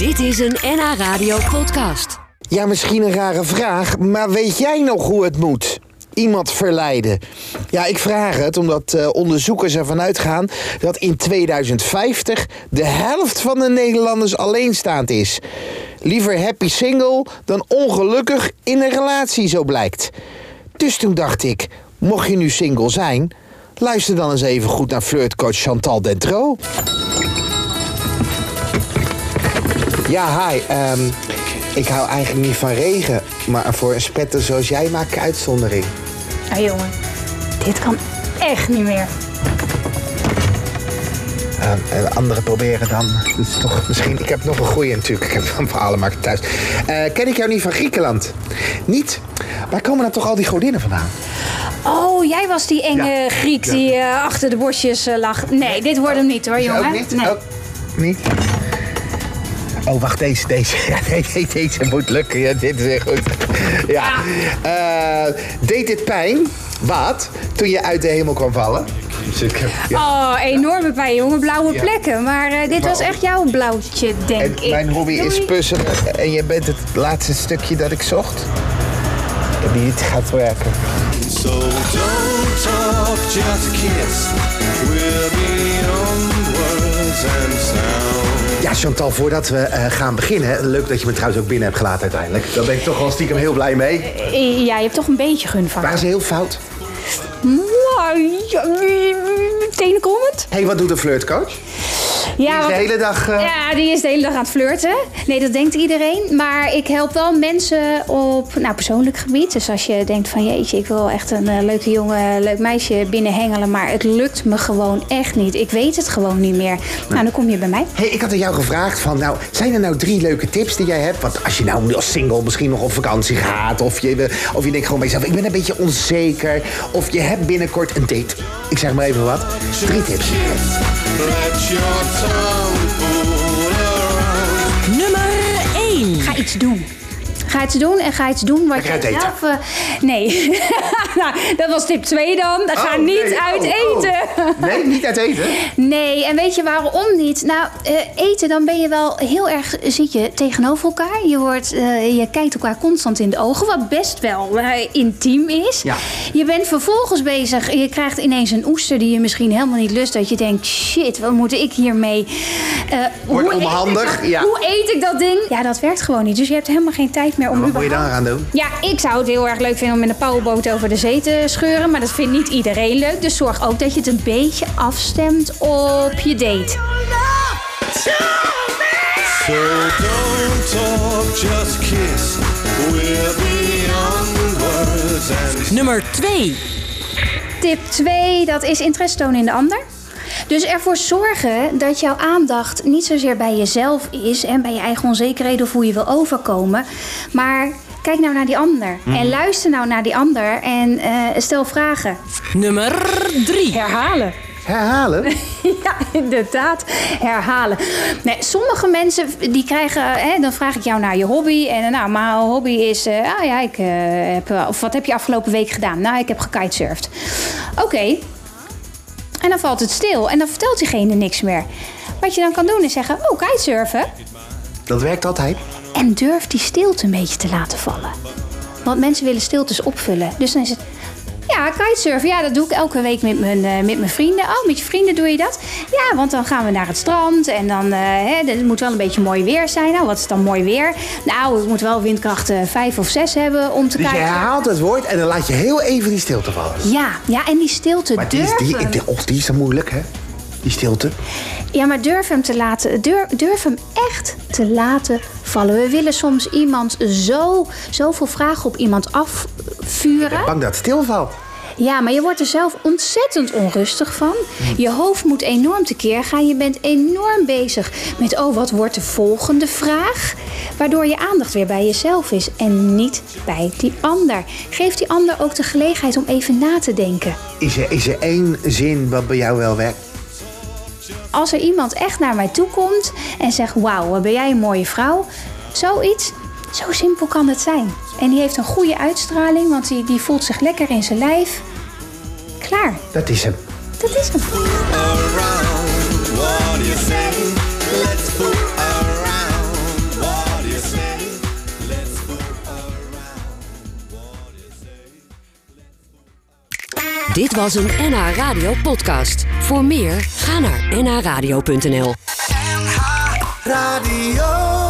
Dit is een NH Radio podcast. Ja, misschien een rare vraag, maar weet jij nog hoe het moet? Iemand verleiden. Ja, ik vraag het omdat eh, onderzoekers ervan uitgaan dat in 2050 de helft van de Nederlanders alleenstaand is. Liever happy single dan ongelukkig in een relatie, zo blijkt. Dus toen dacht ik, mocht je nu single zijn, luister dan eens even goed naar flirtcoach Chantal Dentro. Ja, hi. ehm, ik hou eigenlijk niet van regen, maar voor een spetter zoals jij maak ik uitzondering. Nou jongen, dit kan echt niet meer. Ehm, en anderen proberen dan. Dat is toch misschien. Ik heb nog een goeie natuurlijk. Ik heb van verhalen maken thuis. Eh, ken ik jou niet van Griekenland? Niet? Waar komen dan toch al die godinnen vandaan? Oh, jij was die enge Ja. Griek Ja. die eh, achter de bosjes eh, lag. Nee, dit wordt hem niet hoor, jongen. Ook niet? Nee. Ook niet? Oh, wacht, deze, deze. Ja, nee, nee, deze moet lukken. Ja, dit is heel goed. Ja. Eh, deed dit pijn? Wat? Toen je uit de hemel kwam vallen? Dus ik heb- ja. Oh, enorme pijn, jongen. Blauwe Ja. plekken. Maar eh, dit was echt jouw blauwtje, denk En ik. mijn hobby is puzzelen en je bent het laatste stukje dat ik zocht. Die niet gaat werken. So don't talk, just kiss. We're beyond words and sound. Chantal, voordat we eh, gaan beginnen. Leuk dat je me trouwens ook binnen hebt gelaten uiteindelijk. Daar ben ik toch wel stiekem heel blij mee. Eh, Ja, je hebt toch een beetje gunvaart. Waren ze heel fout? Mwah, ja, Tenen komend? Hé, hey, wat doet een flirtcoach? Die Ja, is de hele dag... eh, Ja, die is de hele dag aan het flirten. Nee, dat denkt iedereen. Maar ik help wel mensen op nou, persoonlijk gebied. Dus als je denkt van jeetje, ik wil echt een eh, leuke jongen, leuk meisje binnenhengelen. Maar het lukt me gewoon echt niet. Ik weet het gewoon niet meer. Nou, dan kom je bij mij. Hey, ik had aan jou gevraagd van, nou, zijn er nou drie leuke tips die jij hebt? Want als je nou als single misschien nog op vakantie gaat... of je, of je denkt gewoon bij jezelf, ik ben een beetje onzeker... of je hebt binnenkort een date. Ik zeg maar even wat. Drie tips. Nummer 1. Ga iets doen. Ga iets doen en ga iets doen wat je eten. zelf... eh, nee, nou, dat was tip 2 dan. Ga Oh, niet nee, uit oh, oh. eten. Nee, niet uit eten? Nee, en weet je waarom niet? Nou, eh, eten, dan ben je wel heel erg, zit je tegenover elkaar. Je, wordt, eh, je kijkt elkaar constant in de ogen, wat best wel eh, intiem is. Ja. Je bent vervolgens bezig, je krijgt ineens een oester die je misschien helemaal niet lust. Dat je denkt, shit, wat moet ik hiermee? Eh, Wordt hoe eet ik onhandig, dat- ja. Hoe eet ik dat ding? Ja, dat werkt gewoon niet. Dus je hebt helemaal geen tijd meer om Wat moet je überhaupt- gaan doen? ja, ik zou het heel erg leuk vinden om met een powerboot over de zee te scheuren. Maar dat vindt niet iedereen leuk. Dus zorg ook dat je het een beetje afstemt op je date. So don't talk, just kiss. We're beyond words and Nummer 2. Tip 2, dat is interesse tonen in de ander. Dus ervoor zorgen dat jouw aandacht niet zozeer bij jezelf is en bij je eigen onzekerheden of hoe je wil overkomen. Maar kijk nou naar die ander. En luister nou naar die ander en eh, stel vragen. Nummer 3. Herhalen. Herhalen? Ja, inderdaad. Herhalen. Nee, sommige mensen die krijgen, hè, dan vraag ik jou naar je hobby. En nou, mijn hobby is, eh, ah ja, ik eh, heb, of wat heb je afgelopen week gedaan? Nou, ik heb gekitesurfd. Oké. En dan valt het stil en dan vertelt diegene niks meer. Wat je dan kan doen is zeggen, oh, kitesurfen. Dat werkt altijd. En durf die stilte een beetje te laten vallen. Want mensen willen stiltes opvullen. Dus dan is het. Ja, kitesurfen, ja, dat doe ik elke week met mijn, eh, met mijn vrienden. Oh, met je vrienden doe je dat? Ja, want dan gaan we naar het strand en dan, eh, hè, het moet wel een beetje mooi weer zijn. Nou, wat is dan mooi weer? Nou, het moet wel windkracht 5 of 6 hebben om te Dus je kijken. herhaalt het woord en dan laat je heel even die stilte vallen. Ja, ja, en die stilte Maar die is, durven. die, die, oh, die is zo moeilijk, hè? Die stilte. Ja, maar durf hem te laten, durf, durf hem echt te laten vallen. We willen soms iemand zo, zoveel vragen op iemand afvuren. Bang dat het stilvalt. Ja, maar je wordt er zelf ontzettend onrustig van. Je hoofd moet enorm tekeer gaan. Je bent enorm bezig met, oh, wat wordt de volgende vraag? Waardoor je aandacht weer bij jezelf is en niet bij die ander. Geef die ander ook de gelegenheid om even na te denken. Is er, is er één zin wat bij jou wel werkt? Als er iemand echt naar mij toe komt en zegt, wauw, wat ben jij een mooie vrouw. Zoiets, zo simpel kan het zijn. En die heeft een goede uitstraling, want die, die voelt zich lekker in zijn lijf. Klaar. Dat is hem. Dat is hem. Dit was een NH Radio podcast. Voor meer, ga naar nhradio.nl NH Radio